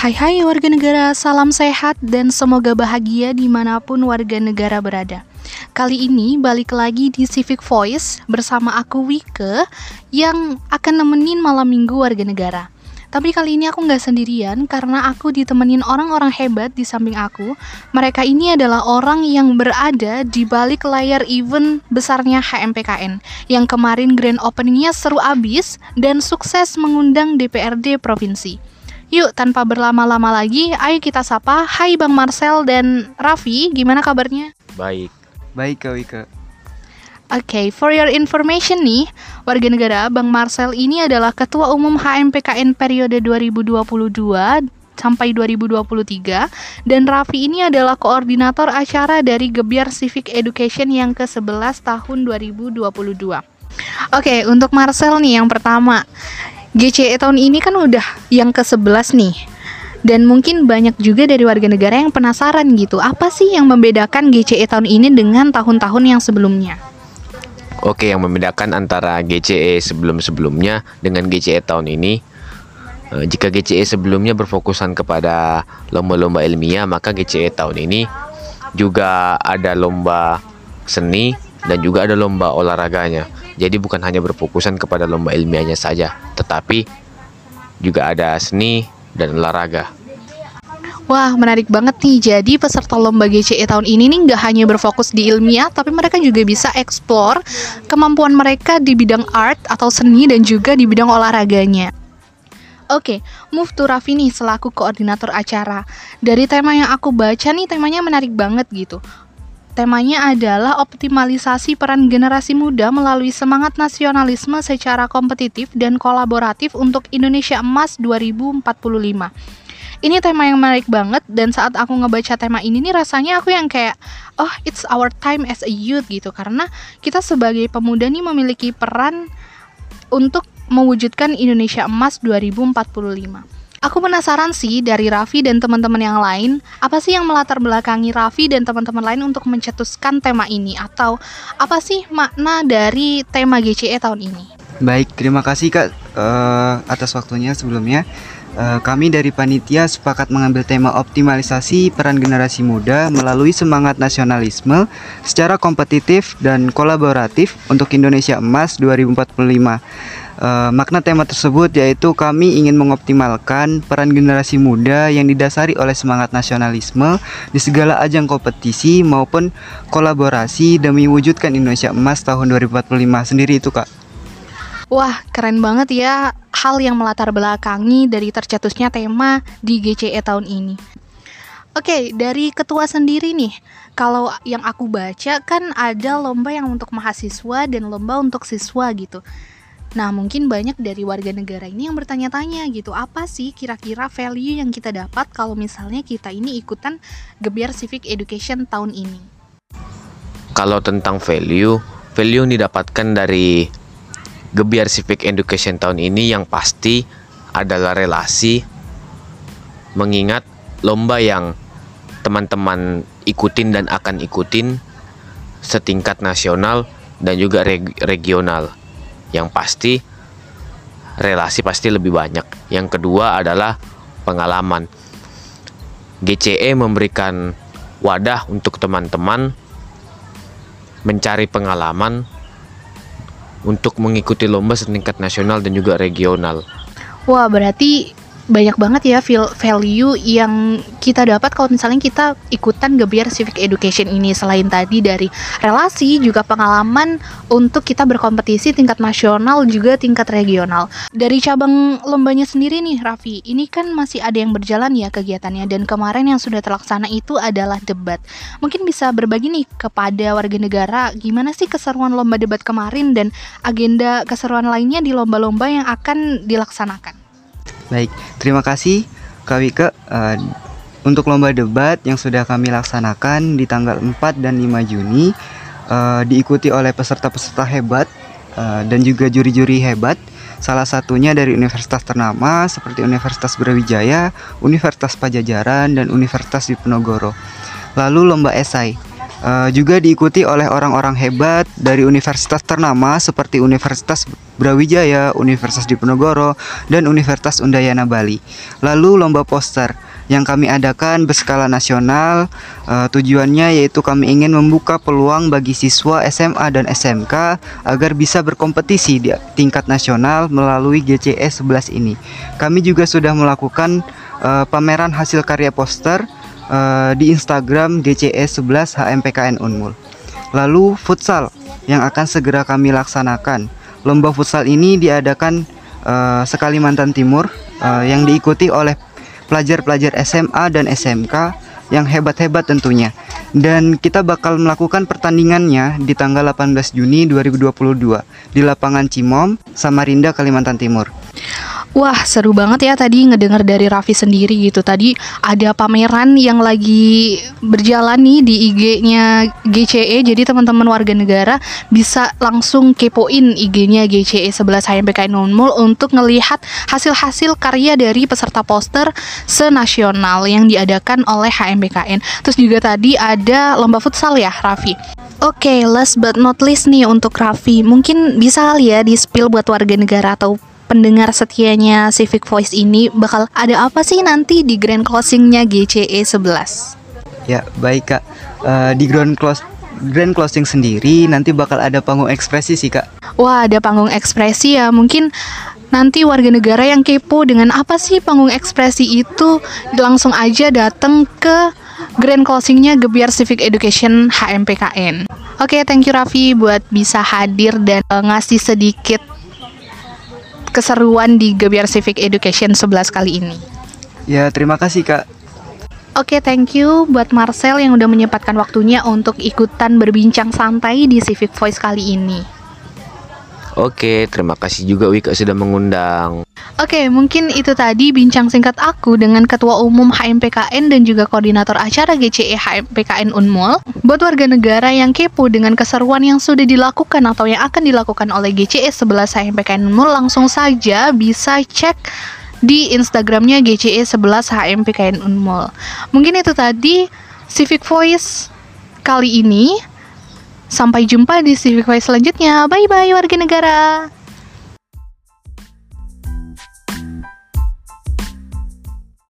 Hai hai warga negara, salam sehat dan semoga bahagia di mana pun warga negara berada. Kali ini balik lagi di Civic Voice bersama aku Wike yang akan nemenin malam minggu warga negara. Tapi kali ini aku nggak sendirian karena aku ditemenin orang-orang hebat di samping aku. Mereka ini adalah orang yang berada di balik layar event besarnya HMPKN yang kemarin grand openingnya seru abis dan sukses mengundang DPRD provinsi. Yuk, tanpa berlama-lama lagi, ayo kita sapa. Hai Bang Marcel dan Raffi, gimana kabarnya? Baik. Baik Kak Wika. Oke, okay, for your information nih, warga negara Bang Marcel ini adalah Ketua Umum HMPKN periode 2022 sampai 2023 dan Raffi ini adalah koordinator acara dari Gebiar Civic Education yang ke-11 tahun 2022. Oke, okay, untuk Marcel nih yang pertama. GCE tahun ini kan udah yang ke-11 nih. Dan mungkin banyak juga dari warga negara yang penasaran gitu, apa sih yang membedakan GCE tahun ini dengan tahun-tahun yang sebelumnya? Oke, yang membedakan antara GCE sebelum-sebelumnya dengan GCE tahun ini eh, jika GCE sebelumnya berfokusan kepada lomba-lomba ilmiah, maka GCE tahun ini juga ada lomba seni dan juga ada lomba olahraganya. Jadi bukan hanya berfokusan kepada lomba ilmiahnya saja, tetapi juga ada seni dan olahraga. Wah, menarik banget nih. Jadi peserta lomba GCE tahun ini nih nggak hanya berfokus di ilmiah, tapi mereka juga bisa eksplor kemampuan mereka di bidang art atau seni dan juga di bidang olahraganya. Oke, okay, move to Raffi nih selaku koordinator acara. Dari tema yang aku baca nih, temanya menarik banget gitu. Temanya adalah optimalisasi peran generasi muda melalui semangat nasionalisme secara kompetitif dan kolaboratif untuk Indonesia Emas 2045. Ini tema yang menarik banget dan saat aku ngebaca tema ini nih rasanya aku yang kayak oh it's our time as a youth gitu karena kita sebagai pemuda nih memiliki peran untuk mewujudkan Indonesia Emas 2045. Aku penasaran sih dari Raffi dan teman-teman yang lain, apa sih yang melatar belakangi Raffi dan teman-teman lain untuk mencetuskan tema ini atau apa sih makna dari tema GCE tahun ini? Baik, terima kasih Kak uh, atas waktunya sebelumnya. Uh, kami dari panitia sepakat mengambil tema optimalisasi peran generasi muda melalui semangat nasionalisme secara kompetitif dan kolaboratif untuk Indonesia Emas 2045. Uh, makna tema tersebut yaitu kami ingin mengoptimalkan peran generasi muda yang didasari oleh semangat nasionalisme di segala ajang kompetisi maupun kolaborasi demi wujudkan Indonesia Emas tahun 2045 sendiri itu kak. Wah keren banget ya hal yang melatar belakangi dari tercetusnya tema di GCE tahun ini. Oke, okay, dari ketua sendiri nih, kalau yang aku baca kan ada lomba yang untuk mahasiswa dan lomba untuk siswa gitu. Nah, mungkin banyak dari warga negara ini yang bertanya-tanya gitu, apa sih kira-kira value yang kita dapat kalau misalnya kita ini ikutan Gebiar Civic Education tahun ini? Kalau tentang value, value yang didapatkan dari Gebiar Civic Education tahun ini yang pasti adalah relasi mengingat lomba yang teman-teman ikutin dan akan ikutin setingkat nasional dan juga reg regional yang pasti relasi pasti lebih banyak. Yang kedua adalah pengalaman. GCE memberikan wadah untuk teman-teman mencari pengalaman untuk mengikuti lomba setingkat nasional dan juga regional. Wah, berarti banyak banget ya value yang kita dapat kalau misalnya kita ikutan Gebiar Civic Education ini selain tadi dari relasi juga pengalaman untuk kita berkompetisi tingkat nasional juga tingkat regional. Dari cabang lombanya sendiri nih Raffi, ini kan masih ada yang berjalan ya kegiatannya dan kemarin yang sudah terlaksana itu adalah debat. Mungkin bisa berbagi nih kepada warga negara gimana sih keseruan lomba debat kemarin dan agenda keseruan lainnya di lomba-lomba yang akan dilaksanakan. Baik, terima kasih Kak Wike uh, untuk lomba debat yang sudah kami laksanakan di tanggal 4 dan 5 Juni uh, diikuti oleh peserta-peserta hebat uh, dan juga juri-juri hebat. Salah satunya dari universitas ternama seperti Universitas Brawijaya, Universitas Pajajaran, dan Universitas Diponegoro. Lalu lomba esai. Eh, juga diikuti oleh orang-orang hebat dari universitas ternama seperti Universitas Brawijaya, Universitas Diponegoro, dan Universitas Undayana Bali. Lalu lomba poster yang kami adakan berskala nasional. eh, tujuannya yaitu kami ingin membuka peluang bagi siswa SMA dan SMK agar bisa berkompetisi di tingkat nasional melalui GCE 11 ini. Kami juga sudah melakukan eh, pameran hasil karya poster eh, di Instagram GCE 11 HMPKN Unmul. Lalu futsal yang akan segera kami laksanakan. Lomba futsal ini diadakan eh, sekalimantan Timur eh, yang diikuti oleh pelajar-pelajar SMA dan SMK yang hebat-hebat tentunya. Dan kita bakal melakukan pertandingannya di tanggal 18 Juni 2022 di lapangan Cimom, Samarinda, Kalimantan Timur. Wah, seru banget ya tadi ngedenger dari Raffi sendiri gitu. Tadi ada pameran yang lagi berjalan nih di IG-nya GCE. Jadi teman-teman warga negara bisa langsung kepoin IG-nya GCE 11 HMPKN Unmul untuk ngelihat hasil-hasil karya dari peserta poster senasional yang diadakan oleh HMPKN. Terus juga tadi ada lomba futsal ya, Raffi. Oke, last but not least nih untuk Raffi. Mungkin bisa kali ya di-spill buat warga negara atau pendengar setianya Civic Voice ini bakal ada apa sih nanti di grand closingnya GCE 11? Ya, baik Kak. Eh, di grand close grand closing sendiri nanti bakal ada panggung ekspresi sih Kak. Wah, ada panggung ekspresi ya. Mungkin nanti warga negara yang kepo dengan apa sih panggung ekspresi itu langsung aja datang ke grand closingnya Gebiar Civic Education HMPKN. Oke, thank you Raffi buat bisa hadir dan eh, ngasih sedikit keseruan di Gebiar Civic Education 11 kali ini. Ya, terima kasih Kak. Oke, thank you buat Marcel yang udah menyempatkan waktunya untuk ikutan berbincang santai di Civic Voice kali ini. Oke, terima kasih juga Wika sudah mengundang. Oke, mungkin itu tadi bincang singkat aku dengan Ketua Umum HMPKN dan juga Koordinator Acara GCE HMPKN Unmul. Buat warga negara yang kepo dengan keseruan yang sudah dilakukan atau yang akan dilakukan oleh GCE 11 HMPKN Unmul, langsung saja bisa cek di Instagramnya GCE 11 HMPKN Unmul. Mungkin itu tadi Civic Voice kali ini. Sampai jumpa di Civic selanjutnya. Bye-bye warga negara.